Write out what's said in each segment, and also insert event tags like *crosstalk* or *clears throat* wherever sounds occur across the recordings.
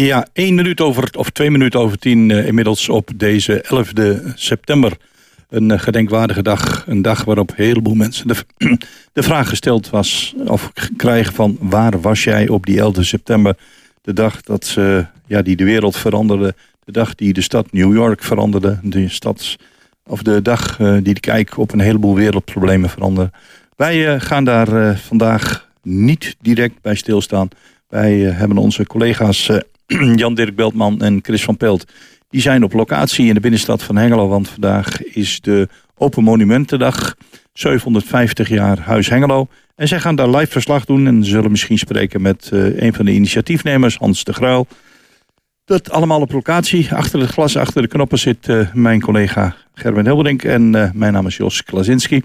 Ja, één minuut over, of twee minuten over tien uh, inmiddels op deze 11 september. Een uh, gedenkwaardige dag. Een dag waarop een heleboel mensen *clears throat* de, vraag gesteld was... of krijgen van waar was jij op die 11 september? De dag dat uh, ja, die de wereld veranderde. De dag die de stad New York veranderde. De, stad, of de dag die de kijk op een heleboel wereldproblemen veranderde. Wij gaan daar vandaag niet direct bij stilstaan... Wij hebben onze collega's *clears throat* Jan-Dirk Beltman en Chris van Pelt... die zijn op locatie in de binnenstad van Hengelo... want vandaag is de Open Monumentendag, 750 jaar Huis Hengelo... En zij gaan daar live verslag doen en zullen misschien spreken met uh, een van de initiatiefnemers, Hans de Gruil. Dat allemaal op locatie. Achter het glas, achter de knoppen zit uh, mijn collega Gerben Hilberink en uh, mijn naam is Jos Klasinski.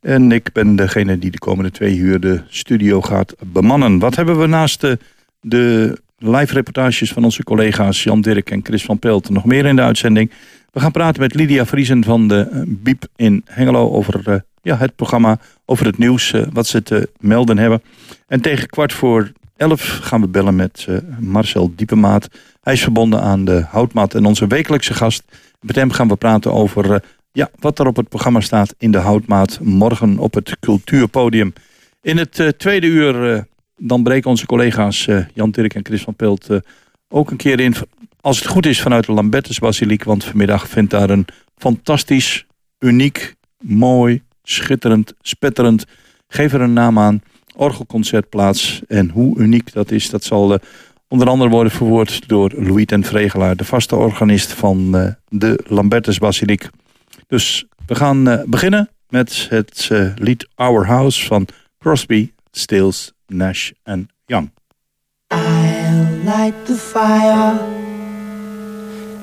En ik ben degene die de komende twee uur de studio gaat bemannen. Wat hebben we naast de, de live reportages van onze collega's Jan Dirk en Chris van Pelt nog meer in de uitzending. We gaan praten met Lydia Vriesen van de eh, BIEB in Hengelo over uh, ja, het programma, over het nieuws, uh, wat ze te melden hebben. En tegen kwart voor elf gaan we bellen met Marcel Diepemaat. Hij is verbonden aan de Houtmaat en onze wekelijkse gast. Met hem gaan we praten over ja, wat er op het programma staat in de Houtmaat morgen op het cultuurpodium. In het tweede uur dan breken onze collega's uh, Jan Dirk en Chris van Pelt uh, ook een keer in. Als het goed is vanuit de Lambertus Basiliek. Want vanmiddag vindt daar een fantastisch, uniek, mooi, schitterend, spetterend. Geef er een naam aan. Orgelconcert plaats. En hoe uniek dat is, dat zal uh, onder andere worden verwoord door Louis ten Vregelaar. De vaste organist van de Lambertus Basiliek. Dus we gaan beginnen met het lied Our House van Crosby, Stills Nash and Young. I'll light the fire.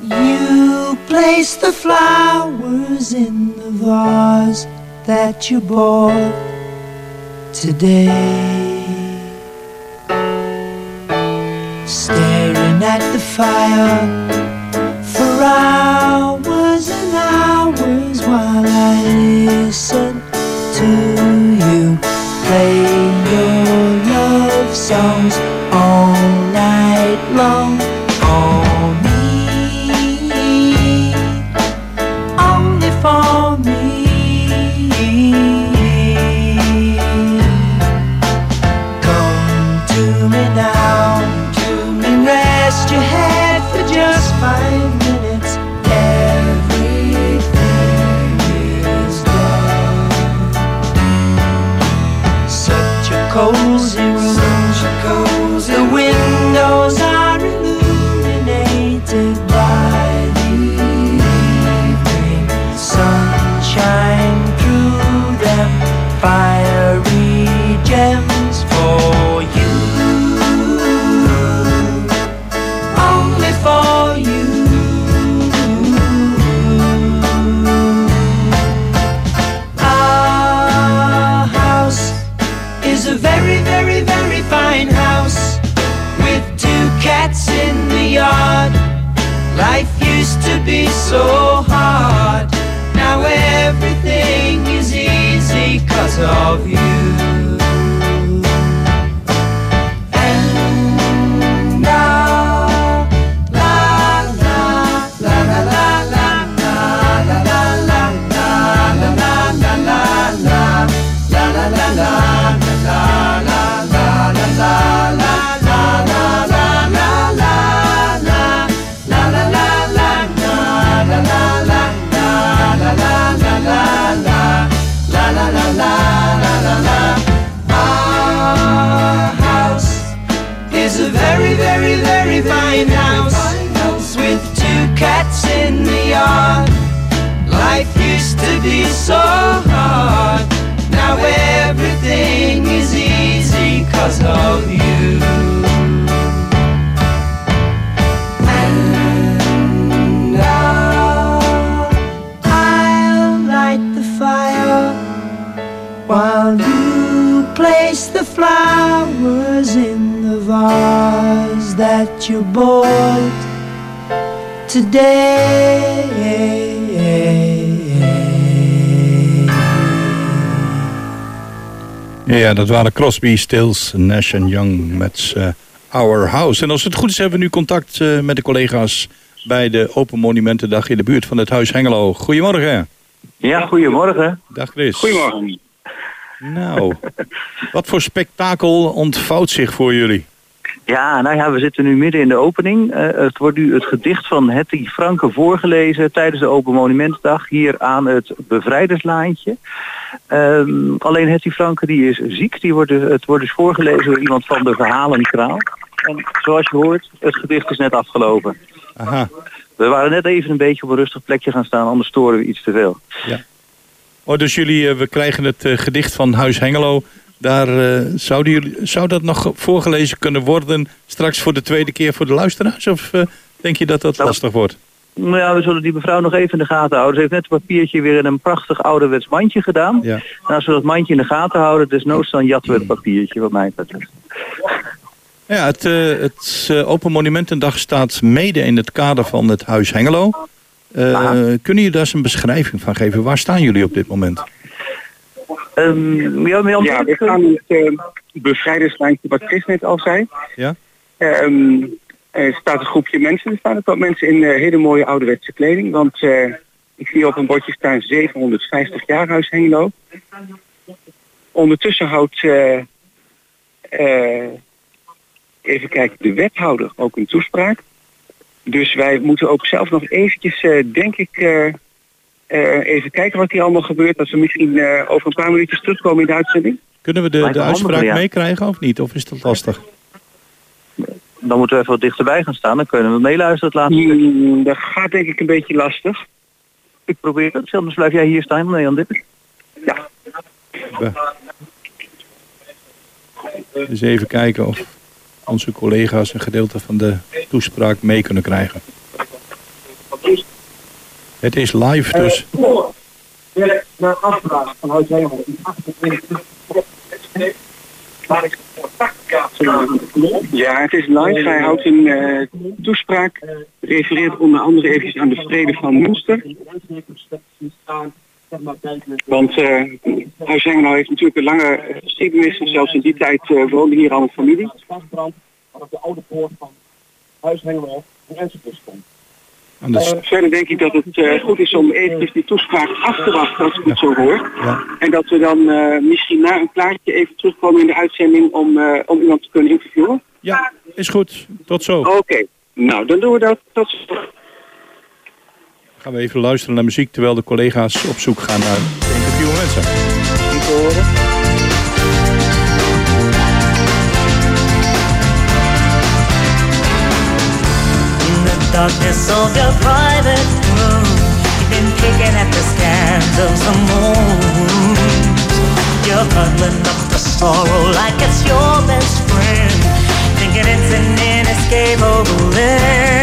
You place the flowers in the vase that you bought today. Staring at the fire for hours and hours while I listen dat waren Crosby, Stills, Nash Young met uh, Our House. En als het goed is hebben we nu contact eh, met de collega's bij de Open Monumentendag in de buurt van het Huis Hengelo. Goedemorgen. Ja, goedemorgen. Dag Chris. Goedemorgen. Nou, wat voor spektakel ontvouwt zich voor jullie? Ja, nou ja, we zitten nu midden in de opening. Eh, het wordt nu het gedicht van Hetty Franke voorgelezen tijdens de Open Monumentendag hier aan het Bevrijderslaantje. Ehm, alleen Hetty Franke die is ziek, die wordt, dus- het wordt dus voorgelezen door iemand van de Verhalenkraal. En zoals je hoort, het gedicht is net afgelopen. Aha. We waren net even een beetje op een rustig plekje gaan staan, anders storen we iets te veel. Oh, dus jullie, eh, we krijgen het eh, gedicht van Huis Hengelo. Daar eh, zouden jullie, zou dat nog voorgelezen kunnen worden straks voor de tweede keer voor de luisteraars? Of eh, denk je dat dat Nou, lastig wordt? Nou ja, we zullen die mevrouw nog even in de gaten houden. Ze heeft net het papiertje weer in een prachtig ouderwets mandje gedaan. Ja. En als we dat mandje in de gaten houden, desnoods dan jatten we het papiertje wat mij betreft. Ja, het, eh, het Open Monumentendag staat mede in het kader van het Huis Hengelo. Kunnen jullie daar eens een beschrijving van geven? Waar staan jullie op dit moment? Ehm ja, we gaan in het uh, bevrijderslijntje wat Chris net al zei. Ja? Ehm, er staat een groepje mensen. Er staan ook wel mensen in eh, hele mooie ouderwetse kleding. Want eh, ik zie op een bordje staan 750 jaar Huis Hengelo. Ondertussen houdt, eh, eh, even kijken, de wethouder ook een toespraak. Dus wij moeten ook zelf nog eventjes, eh, denk ik, eh, even kijken wat hier allemaal gebeurt. Dat we misschien eh, over een paar minuutjes terugkomen in de uitzending. Kunnen we de, de uitspraak ja. meekrijgen of niet? Of is dat lastig? dan moeten we even wat dichterbij gaan staan. Dan kunnen we meeluisteren het laatste. Hmm, dat gaat denk ik een beetje lastig. Ik probeer het. Anders blijf jij hier staan, nee, Jan Dippers. Ja, Dus even kijken of onze collega's een gedeelte van de toespraak mee kunnen krijgen. Het is live, dus naar afspraak van Huis Hengel. Waar ik ja het is live. Hij houdt een eh, toespraak. Refereert onder andere even aan de vrede van Münster. Want eh Huis Hengelo heeft natuurlijk een lange geschiedenis. En zelfs in die tijd eh, woonde hier al een familie. de oude poort van Huis Hengelo stond. Aan de, s- Verder denk ik dat het eh, goed is om eventjes die toespraak af te wachten als ik het zo hoor. ja. En dat we dan eh, misschien na een plaatje even terugkomen in de uitzending om, eh, om iemand te kunnen interviewen. ja, is goed. Tot zo. Oké, nou dan doen we dat. Tot zo. Gaan we even luisteren naar muziek terwijl de collega's op zoek gaan naar interview mensen. Niet te horen. Darkness of your private room, you've been picking at the scans of the moon. You're cuddling up the sorrow like it's your best friend, thinking it's an inescapable end.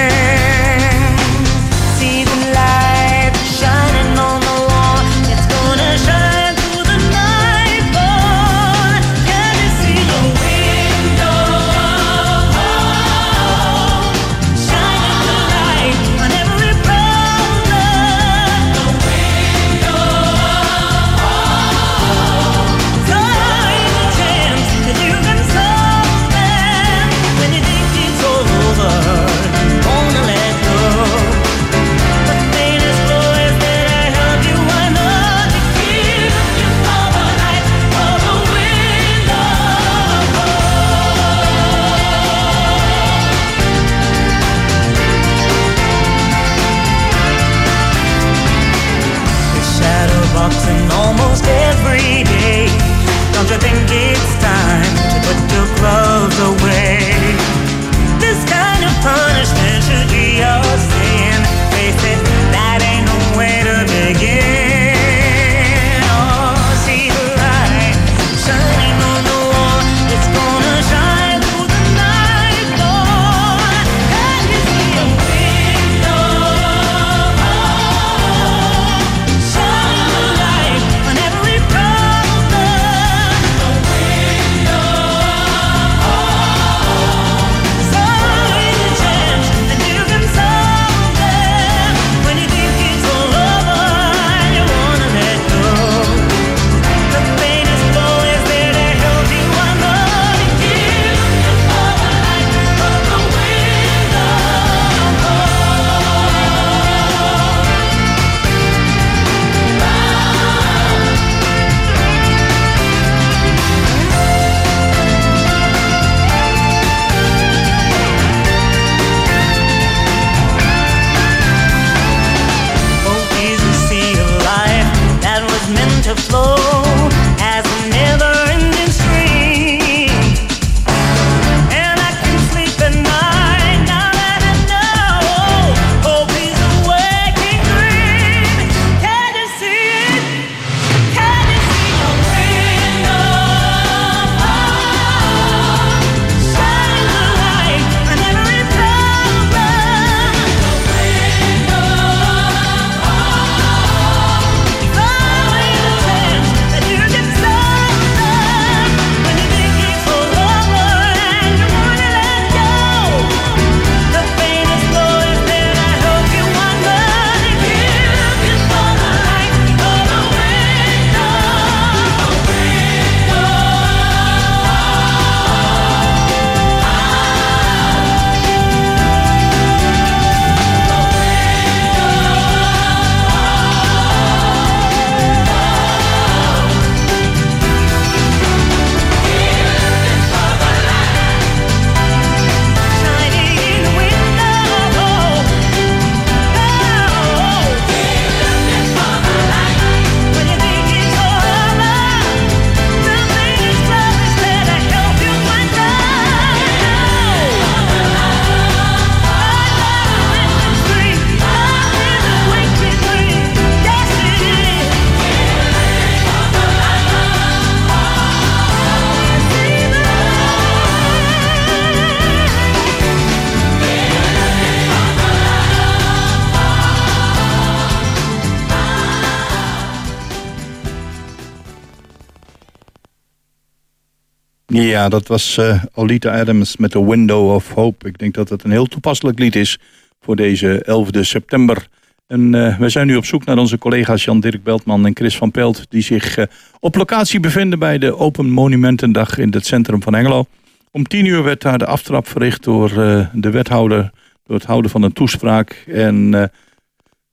Ja, dat was eh Olita Adams met The Window of Hope. Ik denk dat het een heel toepasselijk lied is voor deze 11e september. En eh, we zijn nu op zoek naar onze collega's Jan-Dirk Beltman en Chris van Pelt... die zich eh, op locatie bevinden bij de Open Monumentendag in het centrum van Hengelo. Om tien uur werd daar de aftrap verricht door de wethouder... door het houden van een toespraak. En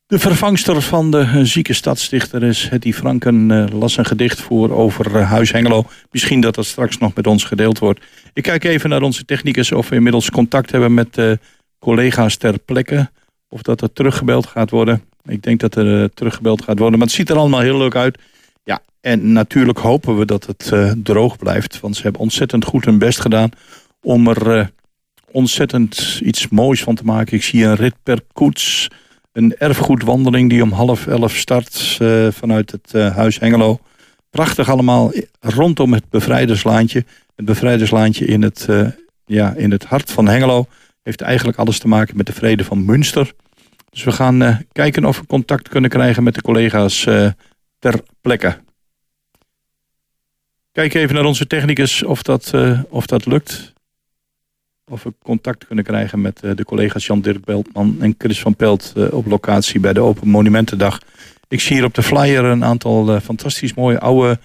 de vervangster van de zieke stadsdichter is Hetty Franken... eh, las een gedicht voor over eh, Huis Hengelo. Misschien dat dat straks nog met ons gedeeld wordt. Ik kijk even naar onze technicus of we inmiddels contact hebben met eh, collega's ter plekke. Of dat er teruggebeld gaat worden. Ik denk dat er teruggebeld gaat worden. Maar het ziet er allemaal heel leuk uit. Ja, en natuurlijk hopen we dat het droog blijft. Want ze hebben ontzettend goed hun best gedaan om er ontzettend iets moois van te maken. Ik zie een rit per koets. Een erfgoedwandeling die om half elf start eh, vanuit het eh, Huis Hengelo. Prachtig allemaal rondom het Bevrijderslaantje. Het Bevrijderslaantje in het, eh, ja, in het hart van Hengelo heeft eigenlijk alles te maken met de vrede van Münster. Dus we gaan kijken of we contact kunnen krijgen met de collega's ter plekke. Kijk even naar onze technicus of dat, of dat lukt. Of we contact kunnen krijgen met eh, de collega's Jan-Dirk Beltman en Chris van Pelt eh, op locatie bij de Open Monumentendag. Ik zie hier op de flyer een aantal eh, fantastisch mooie oude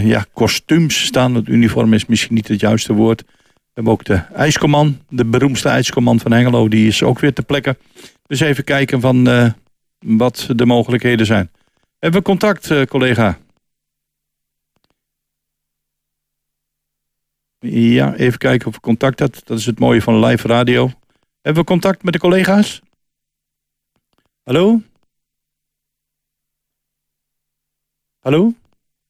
ja, kostuums staan. Het uniform is misschien niet het juiste woord. We hebben ook de ijskoman, de beroemdste ijskoman van Hengelo, die is ook weer te plekken. Dus even kijken van wat de mogelijkheden zijn. Hebben we contact, eh, collega? Ja, even kijken of we contact had. Dat is het mooie van live radio. Hebben we contact met de collega's? Hallo? Hallo?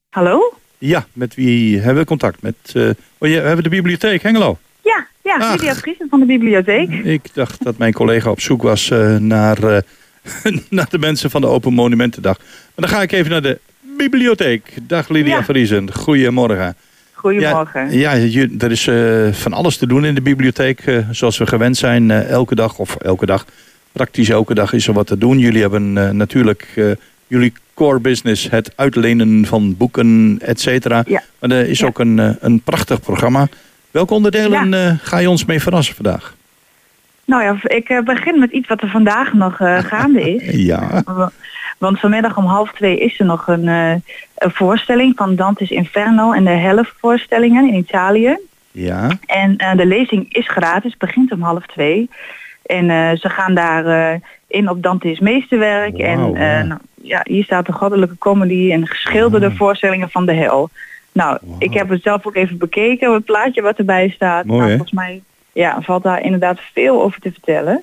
Hallo? Ja, met wie hebben we contact? Met, eh, oh, ja, we hebben de bibliotheek Hengelo. Ja, ja, Ach. Lydia Friesen van de bibliotheek. Ik dacht dat mijn collega op zoek was eh, naar, eh, *laughs* naar de mensen van de Open Monumentendag. Maar dan ga ik even naar de bibliotheek. Dag Lydia Ja. Vriesen, goedemorgen. Goedemorgen. Ja, ja er is eh, van alles te doen in de bibliotheek. eh, zoals we gewend zijn, eh, elke dag of elke dag. Praktisch elke dag is er wat te doen. Jullie hebben natuurlijk jullie core business, het uitlenen van boeken, et cetera. Ja. Maar er is Ja. ook een, een prachtig programma. Welke onderdelen ga je ons mee verrassen vandaag? Nou ja, ik begin met iets wat er vandaag nog gaande is. *laughs* Ja. Wa- Want vanmiddag om half twee is er nog een, eh, een voorstelling van Dante's Inferno en de helftvoorstellingen in Italië. Ja, En eh, de lezing is gratis, begint om half twee. En eh, ze gaan daar in op Dante's meesterwerk. Wauw, en ja. nou, ja, hier staat de goddelijke comedy en geschilderde voorstellingen van de hel. Nou, ik heb het zelf ook even bekeken, het plaatje wat erbij staat. Mooi, nou, volgens mij ja, valt daar inderdaad veel over te vertellen.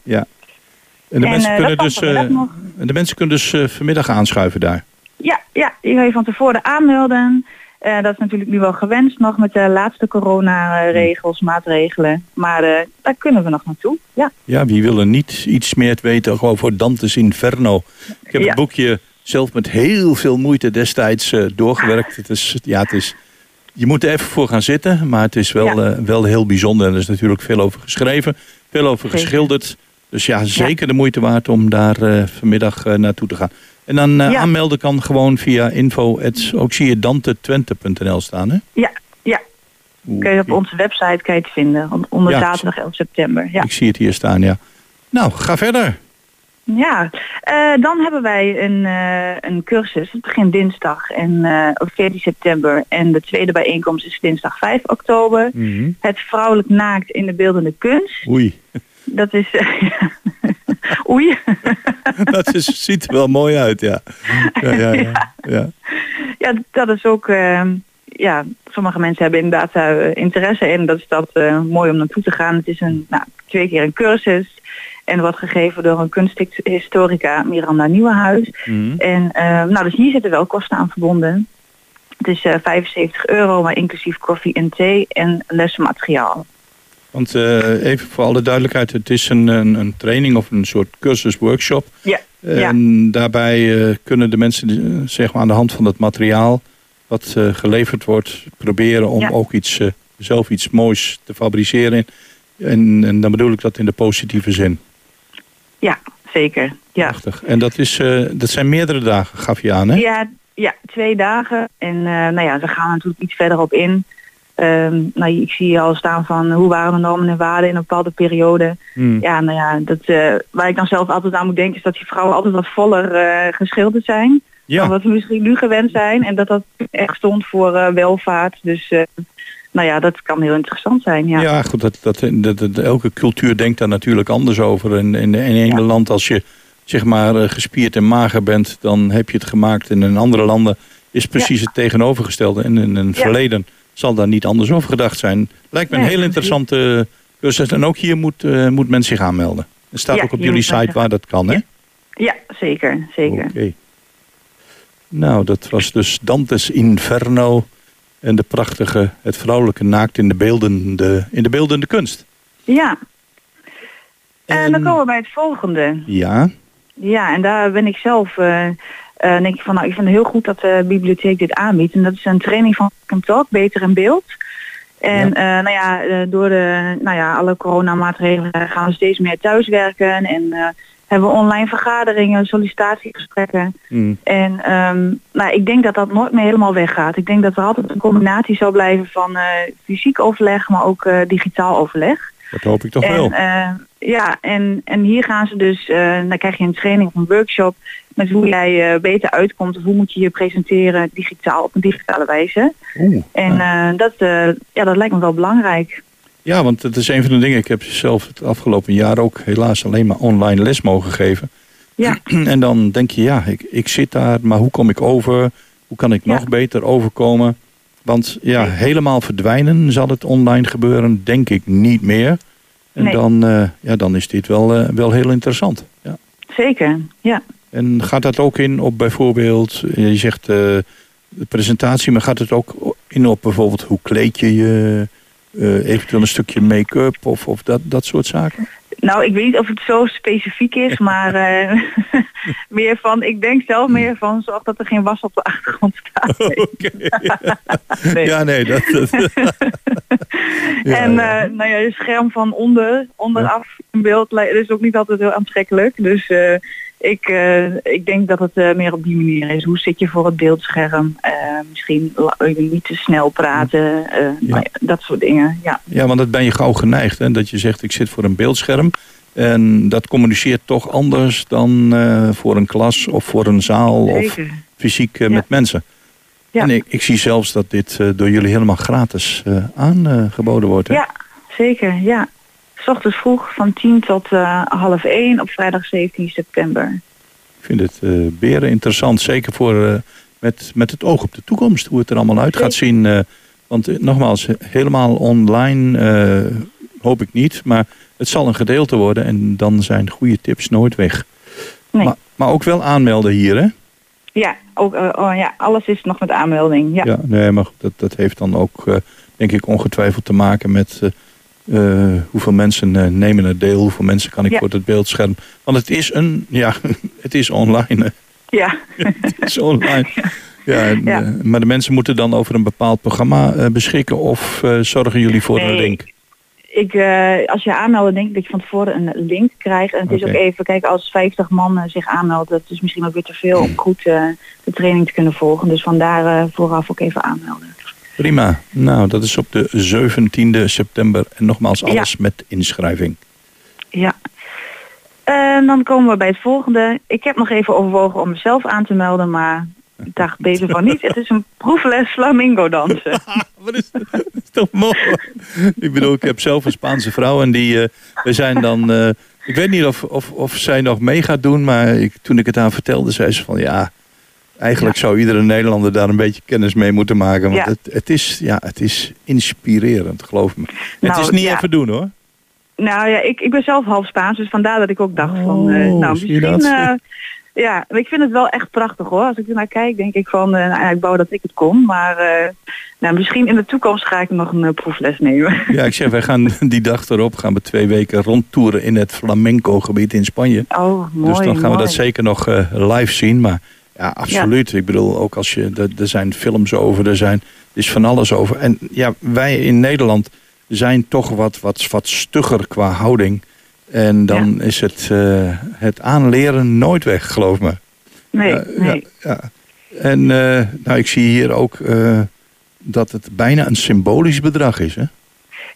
En de, En, mensen, eh, kunnen dus, vanmiddag eh, de mensen kunnen dus eh, vanmiddag aanschuiven daar. Ja, ja, je kan je van tevoren aanmelden. Eh, dat is natuurlijk nu wel gewenst nog met de laatste corona-regels, maatregelen. Maar eh, daar kunnen we nog naartoe. Ja, Ja, wie wil er niet iets meer weten over Dante's Inferno? Ik heb Ja. het boekje zelf met heel veel moeite destijds eh, doorgewerkt. Het is, ja, het is, je moet er even voor gaan zitten, maar het is wel, Ja. eh, wel heel bijzonder. En er is natuurlijk veel over geschreven, veel over Zeker. geschilderd. Dus ja, zeker de moeite waard om daar eh, vanmiddag eh, naartoe te gaan. En dan eh, Ja. aanmelden kan gewoon via info. ook zie je dantetwente.nl staan, hè? ja, ja. Kun je op onze website kan je het vinden. on- Onder Ja. zaterdag 11 september. Ja, Ik zie het hier staan, ja. Nou, ga verder. ja. Dan hebben wij een, een cursus. Het begint dinsdag en, eh, op 14 september. En de tweede bijeenkomst is dinsdag 5 oktober. Mhm. Het vrouwelijk naakt in de beeldende kunst. Oei, Dat is... *laughs* Oei. *laughs* dat is, ziet er wel mooi uit, ja. Ja, ja, ja. *laughs* ja. Ja, dat is ook... eh, ja, sommige mensen hebben inderdaad daar eh, interesse in. Dat is dat eh, mooi om naartoe te gaan. Het is een, nou, twee keer een cursus. En wordt gegeven door een kunsthistorica Miranda Nieuwenhuis. Mhm. En eh, nou, dus hier zitten wel kosten aan verbonden. Het is eh 75 euro, maar inclusief koffie en thee en lesmateriaal. Want eh, even voor alle duidelijkheid, het is een, een, een training of een soort cursus-workshop. Ja, En daarbij eh, kunnen de mensen eh, zeg maar aan de hand van het materiaal wat geleverd wordt, proberen om Ja. ook iets, zelf iets moois te fabriceren. En, en dan bedoel ik dat in de positieve zin. Ja, zeker. Ja. Prachtig. En dat, is, dat zijn meerdere dagen, gaf je aan, hè? Ja, ja, twee dagen. En nou ja, ze gaan natuurlijk iets verder op in. Ehm, nou, ik zie al staan van hoe waren de normen en waarden in een bepaalde periode. Hmm. Ja, nou ja, dat, eh, waar ik dan zelf altijd aan moet denken is dat die vrouwen altijd wat voller eh, geschilderd zijn. Ja. Dan wat we misschien nu gewend zijn. En dat dat echt stond voor eh, welvaart. Dus nou ja, dat kan heel interessant zijn. Ja. Ja, goed, dat, dat, dat, dat- elke cultuur denkt daar natuurlijk anders over. En in, in Ja. land, als je zeg maar gespierd en mager bent, dan heb je het gemaakt. En in andere landen is precies het tegenovergestelde. En in een verleden zal daar niet anders over gedacht zijn. Lijkt me een heel interessante cursus. En ook hier moet, eh, moet men zich aanmelden. Er staat Ja, ook op jullie site waar dat kan, hè? Ja, zeker, zeker. Oké. Nou, dat was dus Dantes Inferno. En de prachtige, het vrouwelijke naakt in de beeldende, in de beeldende kunst. Ja, en dan En- komen we bij het volgende. Ja, Ja, en daar ben ik zelf, eh, eh, denk ik van, nou, ik vind het heel goed dat de bibliotheek dit aanbiedt. En dat is een training van Talk Talk, Beter in Beeld. En eh, nou ja, eh, door de, nou ja, alle coronamaatregelen gaan we steeds meer thuiswerken. En hebben we online vergaderingen, sollicitatiegesprekken. hm, En ehm, nou, ik denk dat dat nooit meer helemaal weggaat. Ik denk dat er altijd een combinatie zal blijven van fysiek overleg, maar ook digitaal overleg. Dat hoop ik toch En, wel. eh, ja, en, en hier gaan ze dus, eh, dan krijg je een training of een workshop met hoe jij eh, beter uitkomt of hoe moet je je presenteren digitaal op een digitale wijze. Oeh, En ja. dat, ja, dat lijkt me wel belangrijk. ja, want het is een van de dingen. Ik heb zelf het afgelopen jaar ook helaas alleen maar online les mogen geven. Ja. *clears throat* En dan denk je, ja, ik, ik zit daar, maar hoe kom ik over? Hoe kan ik Ja. nog beter overkomen? Want ja, helemaal verdwijnen zal het online gebeuren, denk ik niet meer. En Nee. dan, eh, ja, dan is dit wel, eh, wel heel interessant. Ja. Zeker, ja. En gaat dat ook in op bijvoorbeeld, je zegt eh, de presentatie, maar gaat het ook in op bijvoorbeeld hoe kleed je je, eh, eventueel een stukje make-up of, of dat, dat soort zaken? Nou, ik weet niet of het zo specifiek is, *laughs* maar eh, *laughs* meer van, ik denk zelf meer van, zorg dat er geen was op de achtergrond staat. *laughs* Nee. Ja, nee, dat... dat Ja, en ja. eh, nou ja, je scherm van onder, onderaf in beeld is ook niet altijd heel aantrekkelijk. Dus eh, ik, eh, ik denk dat het eh, meer op die manier is. Hoe zit je voor het beeldscherm? Eh, misschien niet te snel praten. nou ja, dat soort dingen. Ja, Ja, want dat ben je gauw geneigd. Hè? Dat je zegt, ik zit voor een beeldscherm. En dat communiceert toch anders dan voor een klas of voor een zaal of fysiek Ja. met mensen. Ja. En ik, ik zie zelfs dat dit door jullie helemaal gratis aangeboden wordt. Hè? Ja, zeker. Ja. S ochtends vroeg van 10 tot eh, half 1 op vrijdag 17 september. Ik vind het eh beren interessant. Zeker voor, eh, met, met het oog op de toekomst. Hoe het er allemaal uit gaat zien. want nogmaals, helemaal online hoop ik niet. Maar het zal een gedeelte worden. En dan zijn goede tips nooit weg. Nee. Maar, maar ook wel aanmelden hier, hè? Ja, ook, oh, ja, alles is nog met aanmelding. Ja, Ja, nee, maar dat, dat heeft dan ook, denk ik, ongetwijfeld te maken met eh, hoeveel mensen eh, nemen er deel, hoeveel mensen kan ik Ja. voor het beeldscherm. Want het is een, ja, *laughs* het is online. hè. ja. *laughs* Het is online. Ja, en, Ja. eh, maar de mensen moeten dan over een bepaald programma beschikken of zorgen jullie voor een link? Ik, als je aanmeldt, denk ik dat je van tevoren een link krijgt. En het is ook even, kijk, als 50 man eh, zich aanmeldt, dat is misschien ook weer te veel om goed eh, de training te kunnen volgen. Dus vandaar vooraf ook even aanmelden. Prima. Nou, dat is op de 17e september. En nogmaals, Ja. alles met inschrijving. Ja. En dan komen we bij het volgende. Ik heb nog even overwogen om mezelf aan te melden, maar ik dacht beter van niet. Het is een proefles flamingo dansen. *laughs* Wat is dat? Dat is toch mooi? ik bedoel, ik heb zelf een Spaanse vrouw en die, eh, we zijn dan, eh, ik weet niet of, of, of zij nog mee gaat doen, maar ik, toen ik het aan vertelde, zei ze van ja, eigenlijk zou iedere Nederlander daar een beetje kennis mee moeten maken, want Ja. het, het, is, ja, het is inspirerend, geloof me. het Nou, is niet ja. even doen hoor. Nou ja, ik, ik ben zelf half Spaans, dus vandaar dat ik ook dacht van, eh, Oh, nou misschien, eh, ja, ik vind het wel echt prachtig hoor. Als ik er naar kijk, denk ik van, eh, nou, ik wou dat ik het kon, maar eh, nou, misschien in de toekomst ga ik nog een proefles nemen. *laughs* Ja, ik zeg, wij gaan *laughs* die dag erop, gaan we twee weken rondtoeren in het flamenco gebied in Spanje. Oh, mooi, dus dan gaan we dat zeker nog live zien. Maar ja, absoluut. Ik bedoel, ook als je. Er, zijn films over, er zijn. Er is van alles over. En ja, wij in Nederland zijn toch wat, wat, wat stugger qua houding. En dan is het, eh, het aanleren nooit weg, geloof me. Nee, Ja, nee. Ja, ja. En eh, nou, ik zie hier ook eh, dat het bijna een symbolisch bedrag is, hè?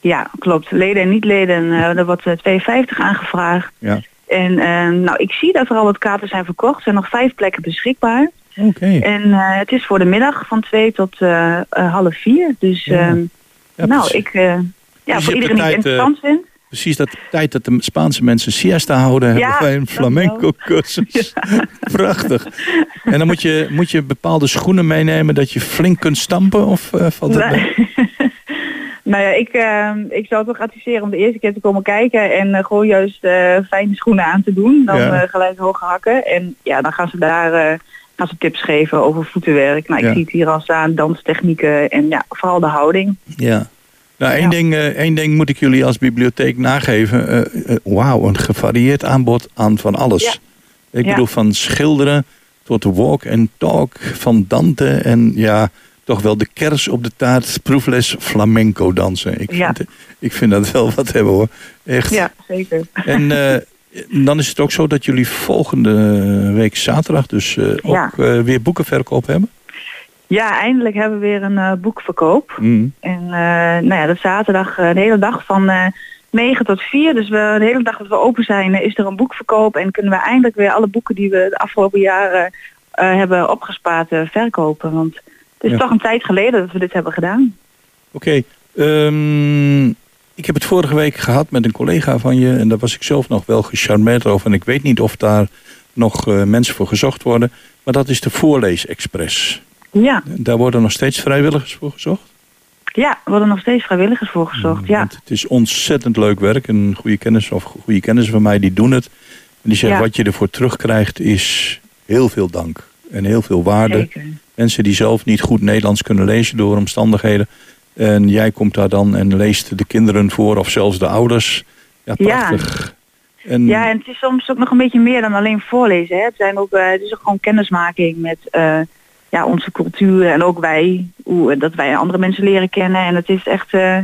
Ja, klopt. Leden en niet-leden, eh, er wordt eh, 2,50 aangevraagd. Ja. En eh, nou, ik zie dat er al wat kaarten zijn verkocht. Er zijn nog vijf plekken beschikbaar. Oké. En eh, het is voor de middag van twee tot eh, half vier. Dus Ja. ehm, Ja, nou, ik, ja, hebt voor de iedereen die het interessant vindt. Precies dat tijd dat de Spaanse mensen siesta houden, Ja, hebben wij een flamenco cursus. *laughs* Prachtig. En dan moet je, moet je bepaalde schoenen meenemen dat je flink kunt stampen of eh, valt mee? Nee. *laughs* nou ja, ik, ehm, ik zou toch adviseren om de eerste keer te komen kijken en eh, gewoon juist eh, fijne schoenen aan te doen. Dan Ja. eh, gelijk hoge hakken. En ja, dan gaan ze daar gaan ze tips geven over voetenwerk. Nou, ik Ja. zie het hier al staan, danstechnieken en ja, vooral de houding. Ja. Nou, één, Ja. ding, één ding moet ik jullie als bibliotheek nageven. Wauw, een gevarieerd aanbod aan van alles. Ik bedoel, van schilderen tot walk en talk, van Dante en ja, toch wel de kers op de taart, proefles flamenco dansen. Ik, Ja. vind, ik vind dat wel wat hebben hoor. Echt. Ja, zeker. En eh, dan is het ook zo dat jullie volgende week zaterdag dus eh, Ja. ook eh, weer boekenverkoop hebben. Ja, eindelijk hebben we weer een boekverkoop. Mm. En nou ja, dat is zaterdag de hele dag van eh 9 tot 4. Dus we, de hele dag dat we open zijn is er een boekverkoop. En kunnen we eindelijk weer alle boeken die we de afgelopen jaren hebben opgespaard verkopen. Want het is Ja. toch een tijd geleden dat we dit hebben gedaan. Oké, ehm, ik heb het vorige week gehad met een collega van je en daar was ik zelf nog wel gecharmeerd over. En ik weet niet of daar nog eh, mensen voor gezocht worden, maar dat is de Voorleesexpress. Ja, Daar worden nog steeds vrijwilligers voor gezocht. ja, er worden nog steeds vrijwilligers voor gezocht. Ja, Want het is ontzettend leuk werk. Een goede kennis of goede kennis van mij die doen het. En die zeggen Ja. wat je ervoor terugkrijgt is heel veel dank en heel veel waarde. zeker. Mensen die zelf niet goed Nederlands kunnen lezen door omstandigheden. En jij komt daar dan en leest de kinderen voor of zelfs de ouders. Ja, Ja. prachtig. En, Ja, en het is soms ook nog een beetje meer dan alleen voorlezen. Hè. Het, zijn ook, eh, het is ook gewoon kennismaking met eh, ja, onze cultuur en ook wij. Hoe, dat wij andere mensen leren kennen. En het is echt... eh,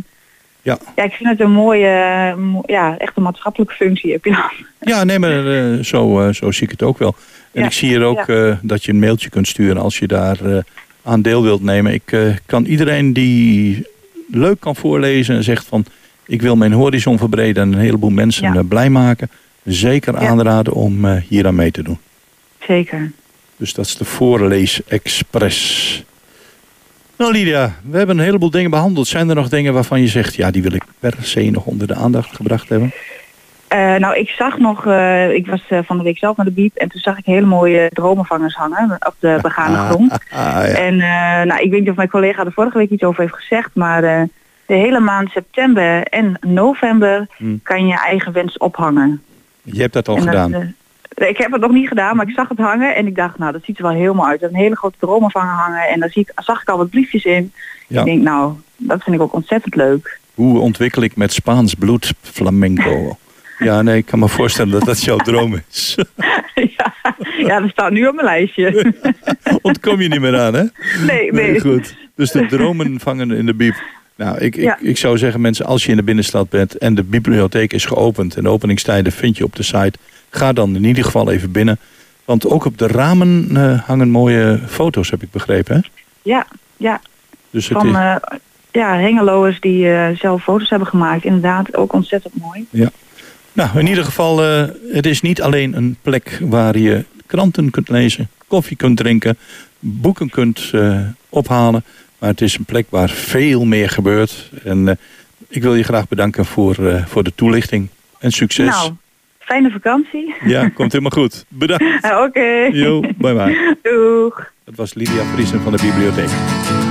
Ja. ja, ik vind het een mooie, mo- ja, echt een maatschappelijke functie heb je dan. Ja, nee, maar zo, zo zie ik het ook wel. En Ja, ik zie hier ook ja. eh, dat je een mailtje kunt sturen als je daar eh, aan deel wilt nemen. Ik eh, kan iedereen die leuk kan voorlezen en zegt van... ik wil mijn horizon verbreden en een heleboel mensen Ja. blij maken... zeker aanraden om hier aan mee te doen. Zeker. Dus dat is de Voorlees Express. Nou Lydia, we hebben een heleboel dingen behandeld. Zijn er nog dingen waarvan je zegt... ja, die wil ik per se nog onder de aandacht gebracht hebben? Eh, nou, ik zag nog, eh, ik was eh, van de week zelf naar de biep en toen zag ik hele mooie dromenvangers hangen op de *laughs* begane grond. Ah, ja. En nou, ik weet niet of mijn collega er vorige week iets over heeft gezegd, maar de hele maand september en november Hmm. kan je eigen wens ophangen. Je hebt dat al En gedaan. ik heb het nog niet gedaan, maar ik zag het hangen en ik dacht, nou, dat ziet er wel helemaal uit. Er een hele grote dromenvanger hangen en daar zie ik, zag ik al wat briefjes in. Ja. Ik denk, nou, dat vind ik ook ontzettend leuk. Hoe ontwikkel ik met Spaans bloed flamenco? *laughs* Ja, nee, ik kan me voorstellen dat dat jouw droom is. *laughs* ja, ja, dat staat nu op mijn lijstje. *laughs* Ontkom je niet meer aan, hè? nee, nee. goed. Dus de dromen vangen in de biep. Nou, ik, ik, Ja. ik zou zeggen, mensen, als je in de binnenstad bent en de bibliotheek is geopend en de openingstijden vind je op de site, ga dan in ieder geval even binnen. Want ook op de ramen eh, hangen mooie foto's, heb ik begrepen. Hè? Ja, ja. Dus het Van is, eh ja, hengeloers die eh, zelf foto's hebben gemaakt. Inderdaad, ook ontzettend mooi. Nou, in ieder geval, eh, het is niet alleen een plek waar je kranten kunt lezen, koffie kunt drinken, boeken kunt eh, ophalen. Maar het is een plek waar veel meer gebeurt. En eh, ik wil je graag bedanken voor, voor de toelichting. En succes. Nou, fijne vakantie. Ja, komt helemaal goed. Bedankt. Eh, *laughs* Oké. Jo, bye bye. *laughs* Doeg. Dat was Lydia Vriesen van de bibliotheek.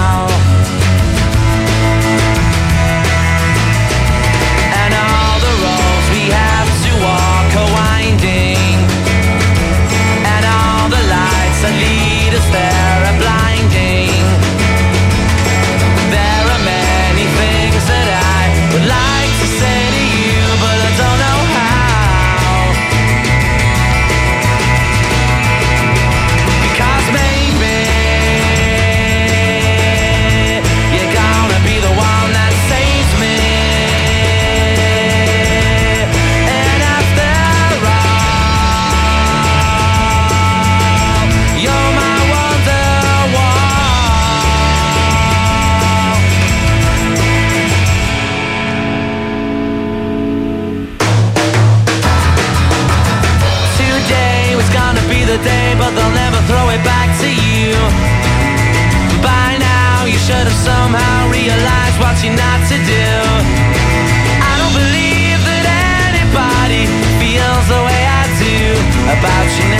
Should have somehow realized what you're not to do. I don't believe that anybody feels the way I do about you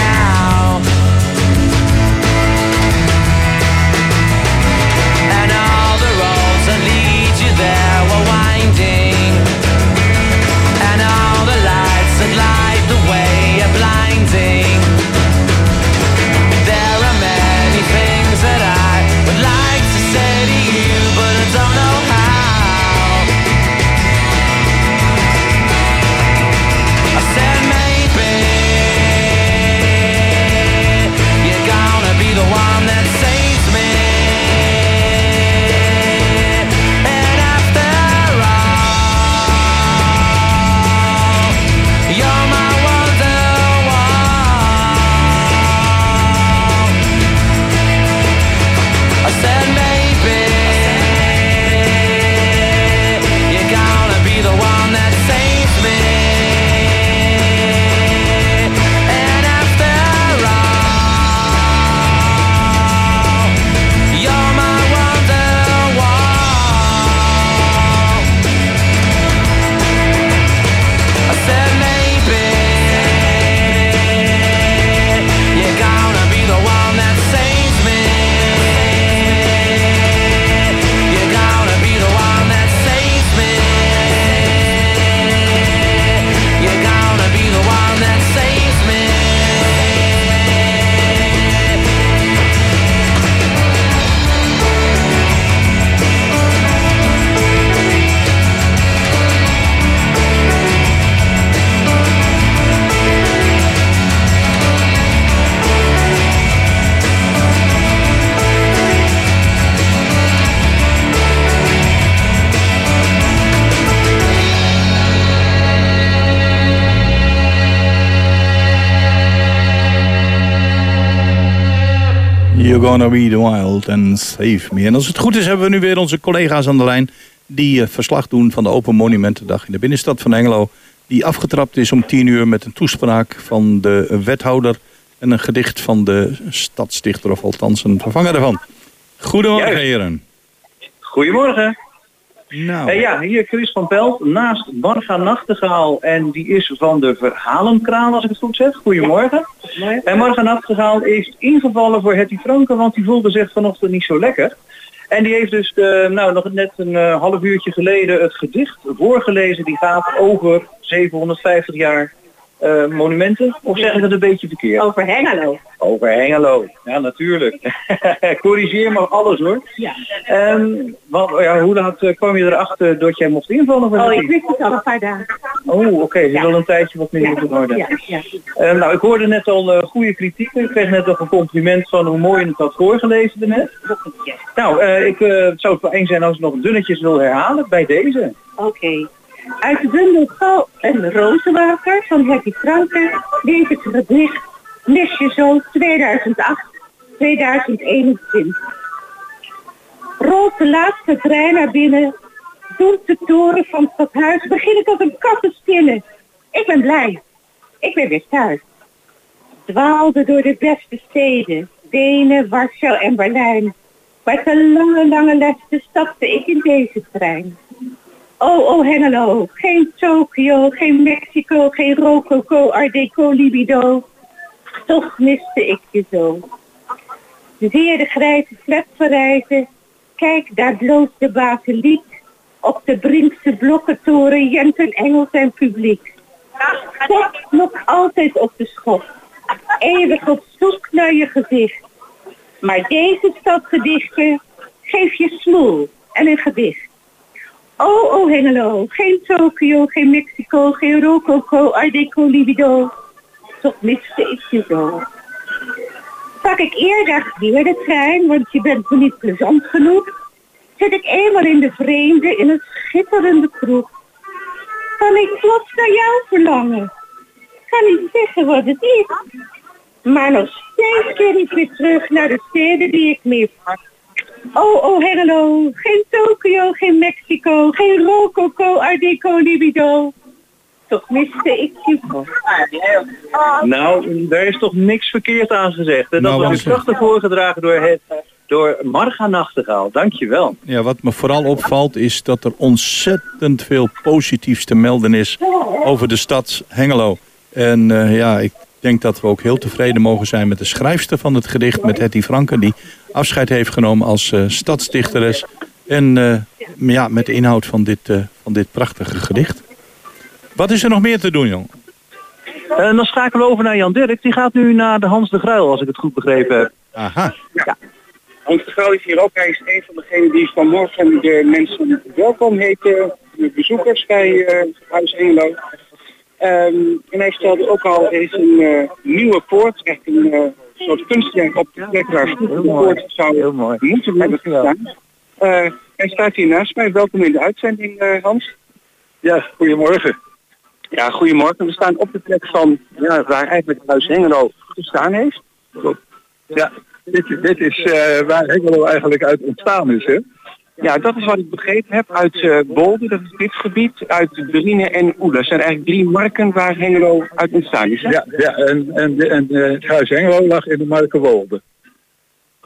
gonna be the wild and save me. En als het goed is hebben we nu weer onze collega's aan de lijn... die eh, verslag doen van de Open Monumentendag in de binnenstad van Engelo... die afgetrapt is om tien uur met een toespraak van de wethouder... en een gedicht van de stadsdichter, of althans een vervanger daarvan. Goedemorgen, Juist. heren. Goedemorgen. Nou, Eh, ja, hier Chris van Pelt naast Marga Nachtegaal en die is van de Verhalenkraal als ik het goed zeg. Goedemorgen. En Marga Nachtegaal is ingevallen voor Hetty Franke, want die voelde zich vanochtend niet zo lekker. En die heeft dus eh, nou, nog net een eh, half uurtje geleden het gedicht voorgelezen. Die gaat over 750 jaar eh, monumenten. Of zeg ik het een beetje verkeerd? Over Hengelo. Over Hengelo. Ja, natuurlijk. *laughs* Corrigeer maar alles hoor. Ja. Ehm, wat, ja, hoe laat eh, kwam je erachter dat jij mocht invallen voor Oh, ik wist het al een paar dagen. Oh, oké. Je Ja. wil een tijdje wat meer moeten worden. ja, ja. Ehm, nou, ik hoorde net al eh, goede kritiek. Ik kreeg net nog een compliment van hoe mooi je het had voorgelezen daarnet. Nou, eh, ik eh, het zou het fijn zijn als ik nog dunnetjes wil herhalen bij deze. Oké. Uit de bundel Gal en Rozenwater van Hetty Franke lees het gedicht Lesje Zo 2008-2021. Rolt de laatste trein naar binnen, doet de toren van het stadhuis, begin ik als een kat te spinnen. Ik ben blij, ik ben weer thuis. Dwaalde door de beste steden, Wenen, Warschau en Berlijn. Met een lange, lange lessen stapte ik in deze trein. Oh, oh Hengelo, geen Tokio, geen Mexico, geen Rococo, Art Deco, libido. Toch miste ik je zo. Zie je de grijze flat verrijzen? Kijk, daar bloost de basiliek. Op de Brinkse blokkentoren Jenten Engels en publiek. Toch nog altijd op de schop. Eeuwig op zoek naar je gezicht. Maar deze stadgedichten geef je smoel en een gedicht. Oh, oh Hengelo, geen Tokio, geen Mexico, geen Rococo, Art Deco, libido. Toch miste ik je zo. Pak ik eerder weer de trein, want je bent me niet plezant genoeg. Zit ik eenmaal in de vreemde in een schitterende kroeg. Kan ik plots naar jou verlangen? Kan niet zeggen wat het is. Maar nog steeds keer ik weer terug naar de steden die ik meer pak. Oh, oh, Hengelo. Geen Tokio, geen Mexico, geen Rococo, Art Deco, libido. Toch miste ik je. Nou, daar is toch niks verkeerd aan gezegd. En dat Nou, was prachtig voorgedragen door, het, door Marga Nachtegaal. Dankjewel. Ja, wat me vooral opvalt is dat er ontzettend veel positiefs te melden is over de stad Hengelo. En eh, ja, ik denk dat we ook heel tevreden mogen zijn met de schrijfster van het gedicht, met Hetty Franken, die afscheid heeft genomen als eh, stadsdichteres. En eh, ja, met de inhoud van dit, eh, van dit prachtige gedicht. Wat is er nog meer te doen, jong? Dan schakelen we over naar Jan Dirk. Die gaat nu naar de Hans de Gruil, als ik het goed begrepen heb. Aha. Hans de Gauw is hier ook. Hij is een van degenen die vanmorgen de mensen welkom heten. De bezoekers bij Huis Hengelo. Ehm, en hij stelde ook al, is een eh, nieuwe poort, echt een eh, soort kunstwerk op de plek waar vroeger de poort zou Heel mooi. moeten hebben gestaan. Eh, hij staat hier naast mij. Welkom in de uitzending, eh, Hans. Ja, goedemorgen. Ja, goedemorgen. We staan op de plek van ja, waar eigenlijk Huis Hengelo gestaan heeft. Ja, dit, dit is eh, waar Hengelo eigenlijk uit ontstaan is, hè? Ja, dat is wat ik begrepen heb uit eh Bolde, dat is dit gebied, uit Brine en Oele. Dat zijn eigenlijk drie marken waar Hengelo uit ontstaan is. Ja, ja en, en, en eh, het huis Hengelo lag in de Markenwolde.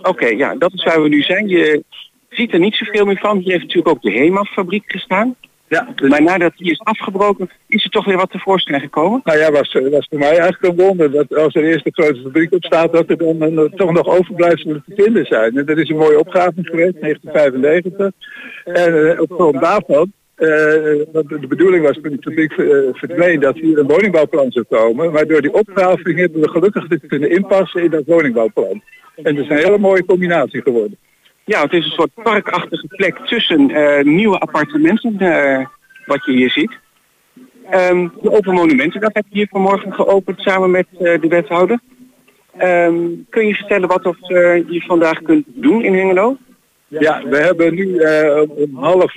Oké, ja, dat is waar we nu zijn. Je ziet er niet zoveel meer van. Hier heeft natuurlijk ook de Hema-fabriek gestaan. Ja, dus, Maar nadat die is afgebroken, is er toch weer wat tevoorschijn gekomen. nou ja, was, was voor mij eigenlijk een wonder dat als er eerst een grote fabriek op staat, dat er dan eh, toch nog overblijfselen te vinden zijn. En dat is een mooie opgave geweest, 1995. En eh, op grond daarvan, eh, de bedoeling was toen die fabriek eh, verdween dat hier een woningbouwplan zou komen. Maar door die opgraving hebben we gelukkig dit kunnen inpassen in dat woningbouwplan. En dat is een hele mooie combinatie geworden. Ja, het is een soort parkachtige plek tussen eh, nieuwe appartementen, eh, wat je hier ziet. Ehm, de Open Monumentendag heb je hier vanmorgen geopend samen met eh, de wethouder. Ehm, kun je vertellen wat je vandaag kunt doen in Hengelo? Ja, we hebben nu om half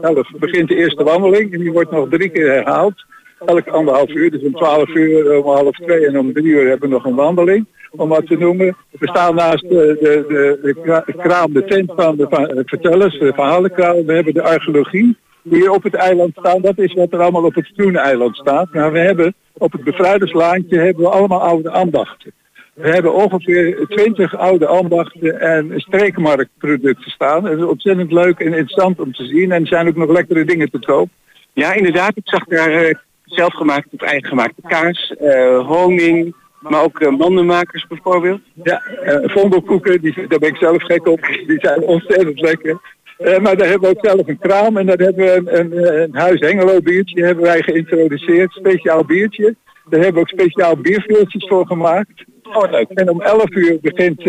elf begint de eerste wandeling en die wordt nog drie keer herhaald. Elk anderhalf uur, dus om twaalf uur, om half twee en om drie uur hebben we nog een wandeling. Om wat te noemen. We staan naast de, de, de, de kra- kraam, de tent van de eh, vertellers, de verhalenkraam. We hebben de archeologie die op het eiland staan. Dat is wat er allemaal op het groene eiland staat. Maar we hebben op het bevrijderslaantje hebben we allemaal oude ambachten. We hebben ongeveer 20 oude ambachten en streekmarktproducten staan. Het is ontzettend leuk en interessant om te zien. En er zijn ook nog lekkere dingen te koop. Ja, inderdaad. Ik zag daar eh, zelfgemaakte of eigen gemaakte kaas, eh, honing, maar ook eh, mandenmakers bijvoorbeeld. Ja, eh vondelkoeken, die, daar ben ik zelf gek op. Die zijn ontzettend lekker. Eh, maar daar hebben we ook zelf een kraam en daar hebben we een, een, een huis Hengelo biertje hebben wij geïntroduceerd. Speciaal biertje. Daar hebben we ook speciaal bierveeltjes voor gemaakt. Oh, leuk. En om 11 uur begint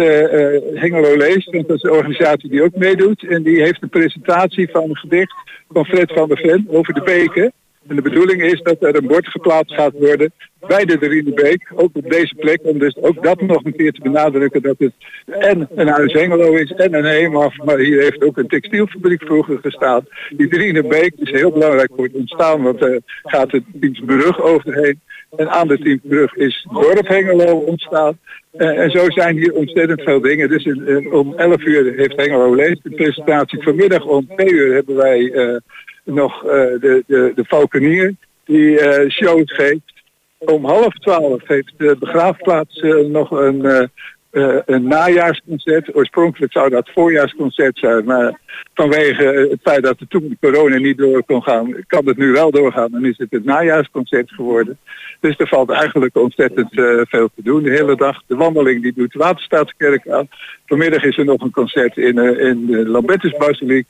Hengelo Leest, want dat is de organisatie die ook meedoet. En die heeft een presentatie van een gedicht van Fred van der Ven over de beken. En de bedoeling is dat er een bord geplaatst gaat worden bij de Derienebeek, ook op deze plek, om dus ook dat nog een keer te benadrukken dat het en een huis Hengelo is en een Heemaf, maar hier heeft ook een textielfabriek vroeger gestaan. Die Derienebeek is heel belangrijk voor het ontstaan, want er gaat het Diensbrug overheen. En aan de Diensbrug is dorp Hengelo ontstaan. Eh, en zo zijn hier ontzettend veel dingen. Dus in- om 11 uur heeft Hengelo Lees de presentatie. Vanmiddag om 2 uur hebben wij eh, nog eh, de, de, de Valkenier die eh shows geeft. Om half twaalf heeft de begraafplaats eh, nog een, een najaarsconcert. Oorspronkelijk zou dat voorjaarsconcert zijn, maar vanwege het feit dat er toen de corona niet door kon gaan, kan het nu wel doorgaan. Dan is het het najaarsconcert geworden. Dus er valt eigenlijk ontzettend veel te doen de hele dag. De wandeling die doet de Waterstaatskerk aan. Vanmiddag is er nog een concert in, in de Lambertusbasiliek.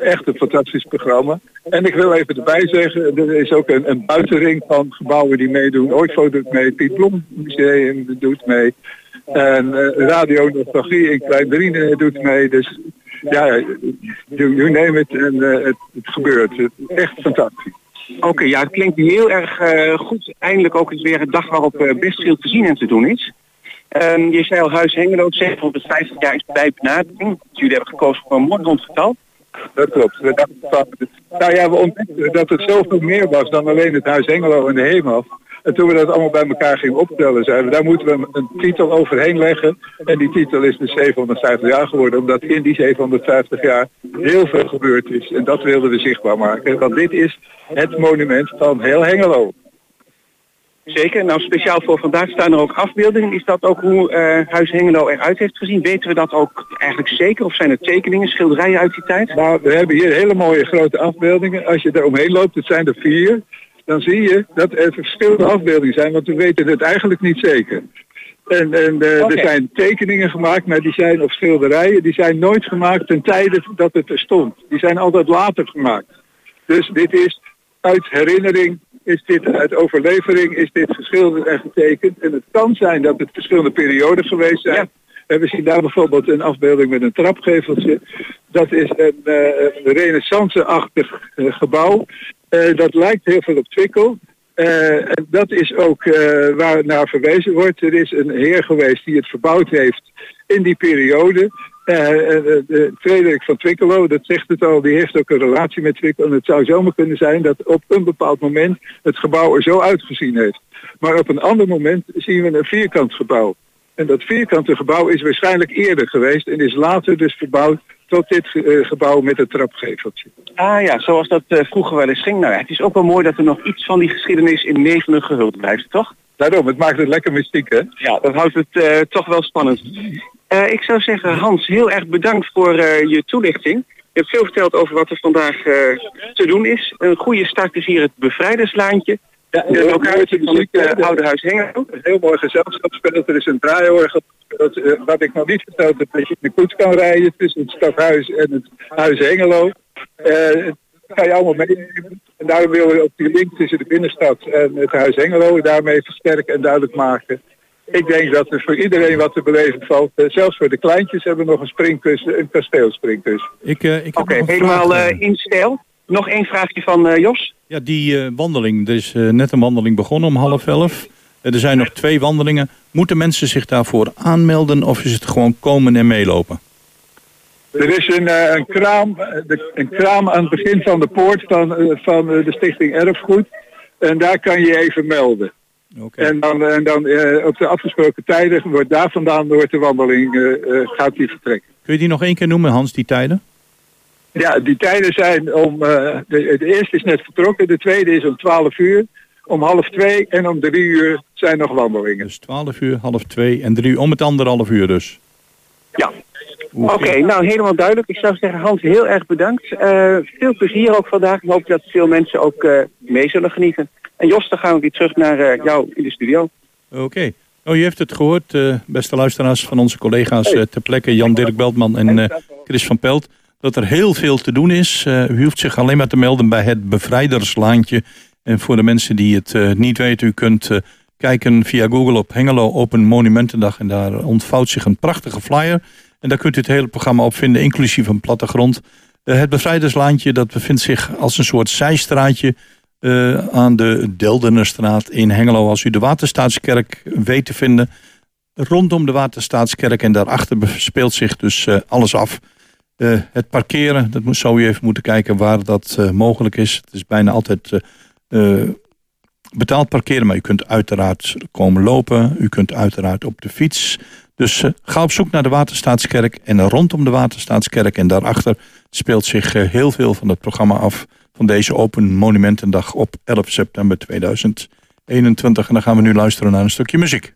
Echt een fantastisch programma. En ik wil even erbij zeggen, er is ook een, een buitenring van gebouwen die meedoen. Ooitfo doet mee, Piet Blom Museum doet mee. En eh, Radio Nostalgie in Klein doet mee. Dus ja, you, you name it en eh, het, het gebeurt. Het, echt fantastisch. Oké, ja, het klinkt heel erg eh, goed. Eindelijk ook eens weer een dag waarop uh, best veel te zien en te doen is. Ehm, je zei al Huis Hengelo, 750 jaar is bij benadering. Jullie hebben gekozen voor een mooi rondgetal. Dat klopt. We nou ja, we ontdekten dat het zoveel meer was dan alleen het Huis Hengelo en de Hemel. En toen we dat allemaal bij elkaar gingen optellen, zeiden we, daar moeten we een titel overheen leggen. En die titel is dus 750 jaar geworden, omdat in die 750 jaar heel veel gebeurd is. En dat wilden we zichtbaar maken. Want dit is het monument van heel Hengelo. Zeker. Nou, speciaal voor vandaag staan er ook afbeeldingen. Is dat ook hoe uh, Huis Hengelo eruit heeft gezien? Weten we dat ook eigenlijk zeker? Of zijn er tekeningen, schilderijen uit die tijd? Nou, we hebben hier hele mooie grote afbeeldingen. Als je er omheen loopt, het zijn er vier dan zie je dat er verschillende afbeeldingen zijn, want we weten het eigenlijk niet zeker. En, en uh, er zijn tekeningen gemaakt, maar die zijn, of schilderijen, die zijn nooit gemaakt ten tijde dat het er stond. Die zijn altijd later gemaakt. Dus dit is uit herinnering, is dit uit overlevering, is dit geschilderd en getekend. En het kan zijn dat het verschillende perioden geweest zijn. Ja. we zien daar bijvoorbeeld een afbeelding met een trapgeveltje. Dat is een, een renaissance-achtig uh, gebouw. Uh, dat lijkt heel veel op Twickel. Uh, en dat is ook uh, waar naar verwezen wordt. Er is een heer geweest die het verbouwd heeft in die periode. De Frederik van Twikkelo, dat zegt het al, die heeft ook een relatie met Twickel. En het zou zomaar kunnen zijn dat op een bepaald moment het gebouw er zo uitgezien heeft. Maar op een ander moment zien we een vierkant gebouw. En dat vierkante gebouw is waarschijnlijk eerder geweest en is later dus verbouwd tot dit uh, gebouw met het trapgeveltje. Ah ja, zoals dat uh, vroeger wel eens ging. Nou ja, het is ook wel mooi dat er nog iets van die geschiedenis in nevelen gehuld blijft, toch? Daarom, het maakt het lekker mystiek, hè? Ja, dat houdt het uh, toch wel spannend. ik zou zeggen, Hans, heel erg bedankt voor je toelichting. Je hebt veel verteld over wat er vandaag te doen is. Een goede start is hier het bevrijderslaantje. Ja, de locatie van het uh, Oude Huis Hengelo. Een heel mooi gezelschapsspel. Er is een draaiorgel. Dat, uh, wat ik nog niet verteld heb, dat je in de koets kan rijden tussen het stadhuis en het Huis Hengelo. Uh, dat ga je allemaal meenemen. En daarom willen we ook die link tussen de binnenstad en het Huis Hengelo daarmee versterken en duidelijk maken. Ik denk dat er voor iedereen wat te beleven valt. zelfs voor de kleintjes hebben we nog een springkussen, een kasteelspringkussen. Ik, ik Oké, helemaal in stijl. Nog één vraagje van Jos. Ja, die uh, wandeling. Er is uh, net een wandeling begonnen om half elf. Er zijn nog twee wandelingen. Moeten mensen zich daarvoor aanmelden of is het gewoon komen en meelopen? Er is een, een, kraam, een kraam aan het begin van de poort van, van de stichting Erfgoed. En daar kan je even melden. Okay. En dan, en dan op de afgesproken tijden wordt daar vandaan wordt de wandeling gaat die vertrekken. Kun je die nog één keer noemen Hans, die tijden? Ja, die tijden zijn om... Uh, de, de, eerste is net vertrokken, de tweede is om 12 uur. Om half twee en om drie uur zijn nog wandelingen. Dus 12 uur, half twee en drie uur, om het anderhalf uur dus? Ja. Oké, okay, nou helemaal duidelijk. Ik zou zeggen Hans, heel erg bedankt. Uh, veel plezier ook vandaag. Ik hoop dat veel mensen ook uh, mee zullen genieten. En Jos, dan gaan we weer terug naar jou in de studio. Oké. Okay. Oh, je heeft het gehoord, beste luisteraars van onze collega's ter plekke Jan-Dirk Beltman en Chris van Pelt dat er heel veel te doen is. Uh, u hoeft zich alleen maar te melden bij het bevrijderslaantje. En voor de mensen die het uh, niet weten, u kunt uh, kijken via Google op Hengelo Open Monumentendag. En daar ontvouwt zich een prachtige flyer. En daar kunt u het hele programma op vinden, inclusief een plattegrond. het bevrijderslaantje dat bevindt zich als een soort zijstraatje aan de Deldenerstraat in Hengelo. Als u de Waterstaatskerk weet te vinden, rondom de Waterstaatskerk en daarachter speelt zich dus alles af. Uh, het parkeren, dat zou u even moeten kijken waar dat uh, mogelijk is. Het is bijna altijd uh, betaald parkeren, maar u kunt uiteraard komen lopen. U kunt uiteraard op de fiets. Dus ga op zoek naar de Waterstaatskerk en rondom de Waterstaatskerk. En daarachter speelt zich heel veel van het programma af van deze Open Monumentendag op 11 september 2021. En dan gaan we nu luisteren naar een stukje muziek.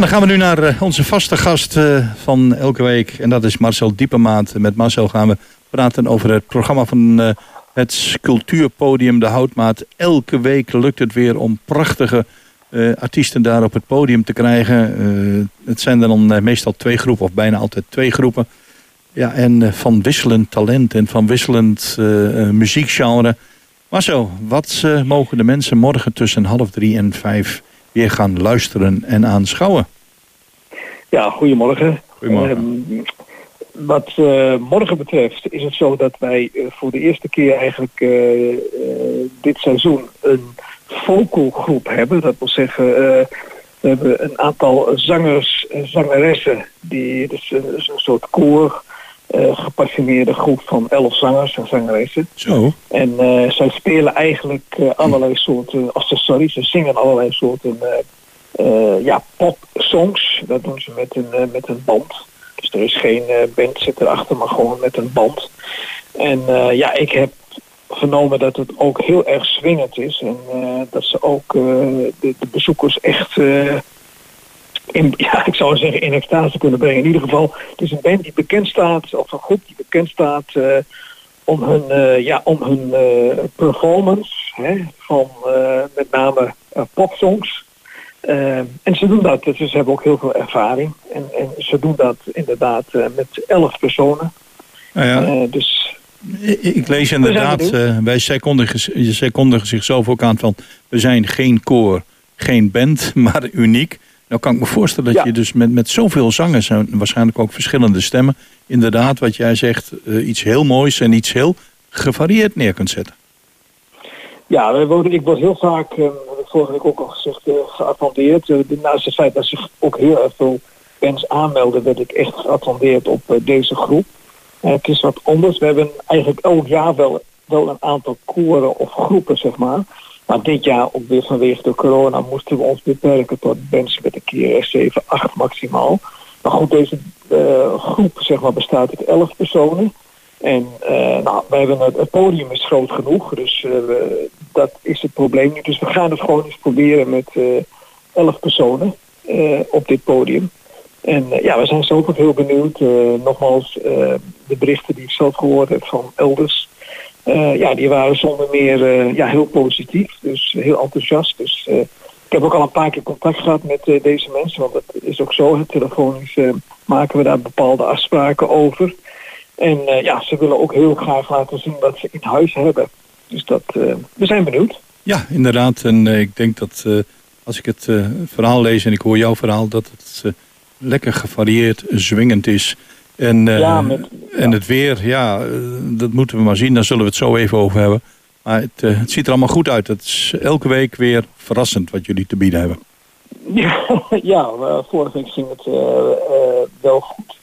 Dan gaan we nu naar eh, onze vaste gast eh, van elke week. En dat is Marcel Diepemaat. Met Marcel gaan we praten over het programma van eh, het cultuurpodium De Houtmaat. Elke week lukt het weer om prachtige artiesten daar op het podium te krijgen. Het zijn dan meestal twee groepen, of bijna altijd twee groepen. Ja, en van wisselend talent en van wisselend muziekgenre. Marcel, wat mogen de mensen morgen tussen half drie en vijf weer gaan luisteren en aanschouwen? Ja, goedemorgen. Goedemorgen. Ehm, wat eh, morgen betreft is het zo dat wij eh, voor de eerste keer eigenlijk eh, dit seizoen een vocalgroep hebben. Dat wil zeggen, we hebben een aantal zangers en zangeressen die dus een, dus een soort koor, eh, gepassioneerde groep van elf zangers en zangeressen. Zo. En eh, zij spelen eigenlijk eh, allerlei soorten, of ze, sorry, ze zingen allerlei soorten ja, popsongs. Dat doen ze met een, met een band. Dus er is geen band zit erachter, maar gewoon met een band. En ja, ik heb vernomen dat het ook heel erg swingend is. En dat ze ook de, de bezoekers echt... in, *laughs* ja, ik zou zeggen in extase kunnen brengen. In ieder geval, het is een band die bekend staat, of een groep die bekend staat eh, om hun, eh, ja, om hun eh, performance hè, van met name popsongs. En ze doen dat, dus ze hebben ook heel veel ervaring. En, en ze doen dat inderdaad met elf personen. Nou ja, dus ik- lees inderdaad, wij zij kondigen, zij kondigen zichzelf ook aan van... we zijn geen koor, geen band, *laughs* maar uniek. Nou kan ik me voorstellen dat Ja. je dus met, met zoveel zangers... en waarschijnlijk ook verschillende stemmen... inderdaad, wat jij zegt, eh, iets heel moois en iets heel gevarieerd neer kunt zetten. Ja, wij worden, ik word heel vaak, ik vorige week ook al gezegd, eh, geattendeerd. De- naast het feit dat zich ook heel erg veel bands aanmelden, werd ik echt geattendeerd op deze groep. Het is wat anders. We hebben eigenlijk elk jaar wel, wel een aantal koren of groepen, zeg maar. Maar dit jaar, ook weer vanwege de corona, moesten we ons beperken tot bands met een keer 7, 8 maximaal. Maar goed, deze eh, groep zeg maar, bestaat uit 11 personen. En eh, nou, wij hebben het, podium is groot genoeg, dus eh, dat is het probleem. Dus we gaan het gewoon eens proberen met eh, elf personen op dit podium. En ja, we zijn zelf ook heel benieuwd. Nogmaals, de berichten die ik zelf gehoord heb van elders, eh, ja, die waren zonder meer eh, ja, heel positief, dus heel enthousiast. Dus eh, ik heb ook al een paar keer contact gehad met deze mensen, want dat is ook zo. Telefonisch maken we daar bepaalde afspraken over. En ja, ze willen ook heel graag laten zien wat ze in huis hebben. Dus dat, we zijn benieuwd. Ja, inderdaad. En ik denk dat als ik het verhaal lees en ik hoor jouw verhaal... dat het lekker gevarieerd, zwingend is. En, eh, Ja, met- en het weer, ja, eh, dat moeten we maar zien. Daar zullen we het zo even over hebben. Maar het, eh, het ziet er allemaal goed uit. Het is elke week weer verrassend wat jullie te bieden hebben. Ja, *laughs* ja vorige week ging het wel goed.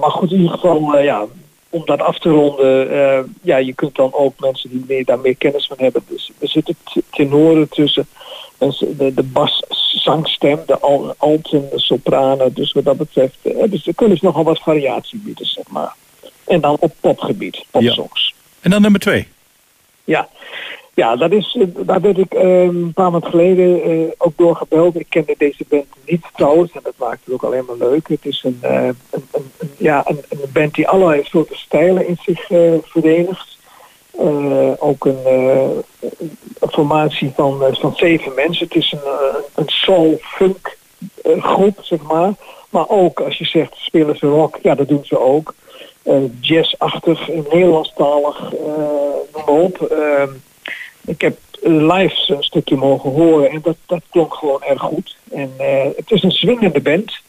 Maar goed, in ieder geval, ja, om dat af te ronden, ja, je kunt dan ook mensen die meer, daar meer kennis van hebben. Dus er zitten t- tenoren tussen, de, de bas-zangstem, de al, alten, de sopranen. Dus wat dat betreft, eh, dus er kunnen ze nogal wat variatie bieden, zeg maar. En dan op popgebied, popsongs. En dan nummer twee. Ja, ja dat is, eh, daar werd ik eh, een paar maanden geleden ook door gebeld. Ik kende deze band niet trouwens en dat maakt het ook alleen maar leuk. Het is een, een, ja, een, een band die allerlei soorten stijlen in zich verenigt. Eh, ook een, eh, een formatie van, eh, van zeven mensen. Het is een, een soul-funk groep, zeg maar. Maar ook als je zegt spelen ze rock, ja dat doen ze ook. Jazzachtig, Nederlandstalig, noem maar op. Eh, ik heb live een stukje mogen horen en dat, dat klonk gewoon erg goed. En het is een swingende band.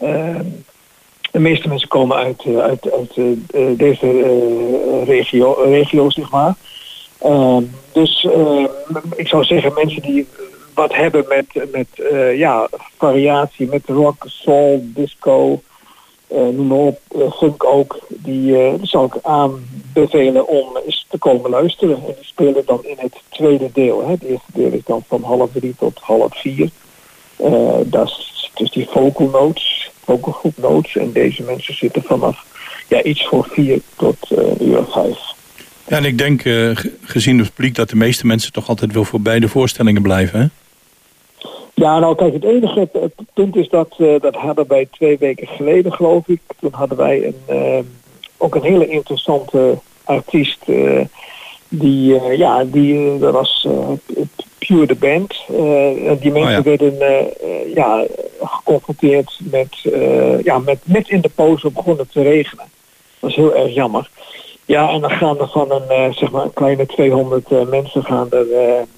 Eh, de meeste mensen komen uit, eh, uit, uit eh, eh, deze regio, regio, zeg maar. Eh, dus eh, ik zou zeggen, mensen die wat hebben met, met ja, variatie, met rock, soul, disco, eh, noem maar op, funk ook, die, die zou ik aanbevelen om eens te komen luisteren. En die spelen dan in het tweede deel. Hè. Het eerste deel is dan van half drie tot half vier. Dat is dus die vocal notes, vocalgroep notes. En deze mensen zitten vanaf ja, iets voor vier tot een uur vijf. Ja, en ik denk, eh, ge- gezien het publiek, dat de meeste mensen toch altijd wel voor beide voorstellingen blijven. Hè? Ja, nou kijk, het enige het, punt is dat, eh, dat hadden wij twee weken geleden, geloof ik. Toen hadden wij een, ook een hele interessante artiest. die, ja, die, dat was the Band. Eh, die mensen ja. werden eh, eh, ja, geconfronteerd met, ja, met, net in de pauze begonnen te regenen. Dat is heel erg jammer. Ja, en dan gaan er van een, zeg maar een kleine 200 eh, mensen gaan er,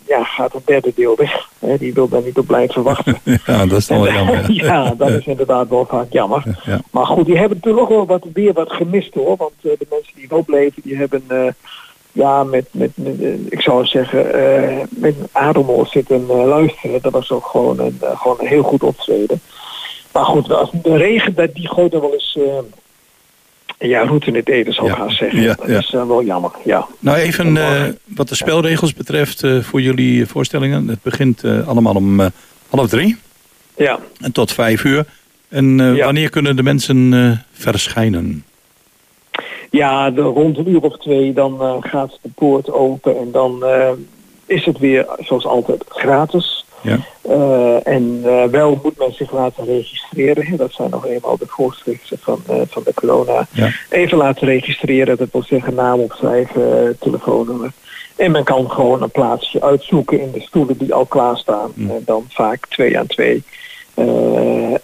ja, gaat een derde deel weg. Hè, die wil daar niet op blijven wachten. *laughs* Ja, dat is wel jammer. *laughs* ja, dat is inderdaad wel vaak jammer. Ja. Maar goed, die hebben natuurlijk ook wel wat, weer wat gemist hoor. Want de mensen die wel bleven, die hebben ja, met, met, met, eh, ik zou zeggen, eh, met ademoor zitten eh, luisteren. Dat was ook gewoon een, gewoon een heel goed optreden. Maar goed, als de regen, dat, die gooit er wel eens ja, route in het eten, zou ik Ja, gaan zeggen. ja, dat ja. is wel jammer, ja. Nou, even wat de spelregels betreft voor jullie voorstellingen. Het begint allemaal om half drie Ja, en tot vijf uur. En wanneer kunnen de mensen verschijnen? Ja, de, rond een uur of twee dan eh, gaat de poort open en dan eh, is het weer zoals altijd gratis. Ja. Eh, en wel moet men zich laten registreren. hè. Dat zijn nog eenmaal de voorschriften van, van de corona. Ja. Even laten registreren, dat wil zeggen naam opschrijven, telefoonnummer. En men kan gewoon een plaatsje uitzoeken in de stoelen die al klaarstaan. Mm. En dan vaak twee aan twee.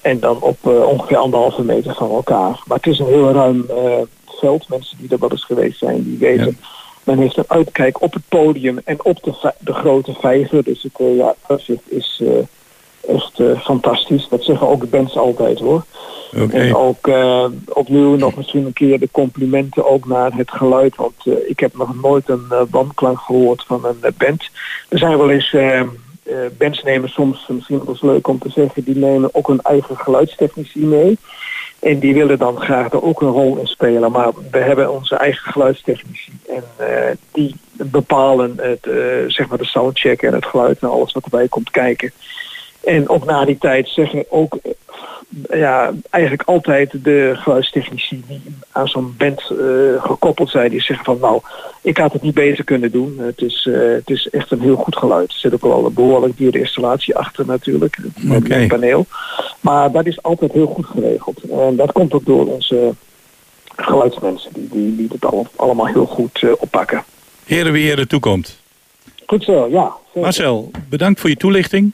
En dan op ongeveer anderhalve meter van elkaar. Maar het is een heel ruim veld. Mensen die er wel eens geweest zijn, die weten. Men heeft een uitkijk op het podium en op de, de grote vijver. Dus het eh, ja, uitzicht is eh, echt eh, fantastisch. Dat zeggen ook de bands altijd hoor. En ook eh, opnieuw nog misschien een keer de complimenten ook naar het geluid. Want ik heb nog nooit een uh, wanklank gehoord van een band. Er zijn wel eens bands nemen soms, misschien wel eens leuk om te zeggen, die nemen ook hun eigen geluidstechnici mee. En die willen dan graag er ook een rol in spelen. Maar we hebben onze eigen geluidstechnici. En eh, die bepalen het, eh, zeg maar de soundcheck en het geluid en alles wat erbij komt kijken. En ook na die tijd zeggen ook eh, ja, eigenlijk altijd de geluidstechnici die aan zo'n band eh, gekoppeld zijn, die zeggen van nou, ik had het niet beter kunnen doen. Het is, eh, het is echt een heel goed geluid. Er zit ook wel een behoorlijk dure installatie achter natuurlijk, met een paneel. Maar dat is altijd heel goed geregeld. En dat komt ook door onze geluidsmensen, die, die, die het al, allemaal heel goed eh, oppakken. Heren wie er toekomt. Goed zo, ja. zeker. Marcel, bedankt voor je toelichting.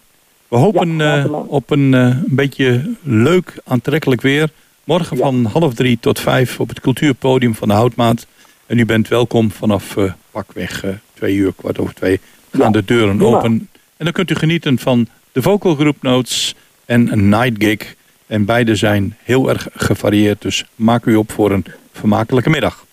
We hopen Ja, eh, op een, eh, een beetje leuk, aantrekkelijk weer. Morgen Ja. van half drie tot vijf op het cultuurpodium van de Houtmaat. En u bent welkom vanaf eh, pakweg twee uur, kwart over twee. Gaan Ja, de deuren open. En dan kunt u genieten van de Vocal Group Notes en een Night Gig. En beide zijn heel erg gevarieerd. Dus maak u op voor een vermakelijke middag.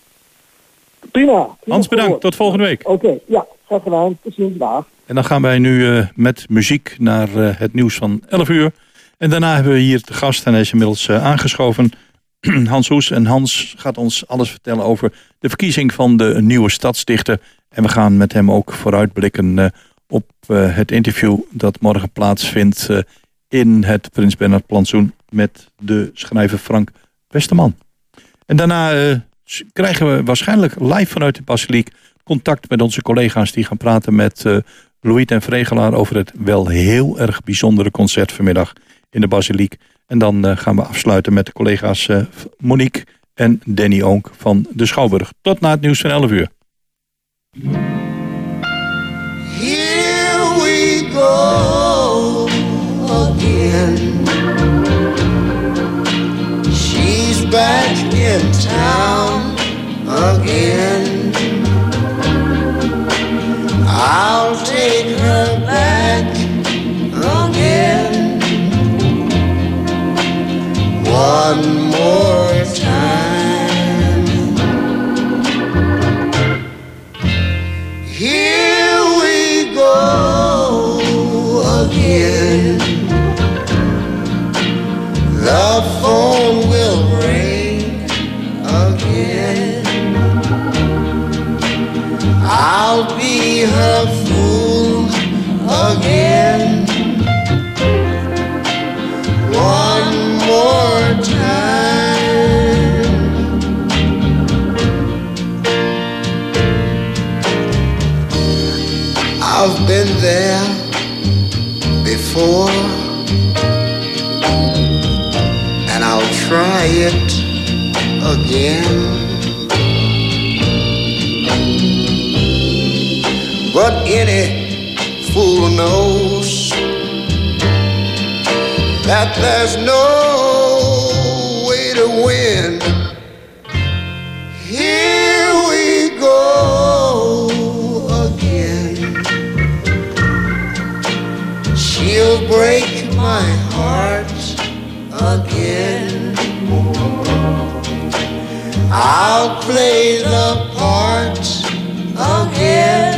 Prima. prima Hans, bedankt. Tot volgende week. Oké, ja, graag gedaan. Tot ziens, dag. En dan gaan wij nu eh, met muziek naar eh, het nieuws van 11 uur. En daarna hebben we hier de gast, en hij is inmiddels eh, aangeschoven, *clears throat* Hans Hoes. En Hans gaat ons alles vertellen over de verkiezing van de nieuwe stadsdichter. En we gaan met hem ook vooruitblikken op het interview dat morgen plaatsvindt in het Prins Bernhard Plantsoen met de schrijver Frank Westerman. En daarna krijgen we waarschijnlijk live vanuit de basiliek contact met onze collega's die gaan praten met Louis en Vregelaar over het wel heel erg bijzondere concert vanmiddag in de basiliek. En dan eh, gaan we afsluiten met de collega's eh, Monique en Danny Oonk van de Schouwburg. Tot na het nieuws van 11 uur. Here we go again. She's back in town again. be her fool again. One more time. I've been there before, and I'll try it again. But any fool knows that there's no way to win. Here we go again. She'll break my heart again. I'll play the part again.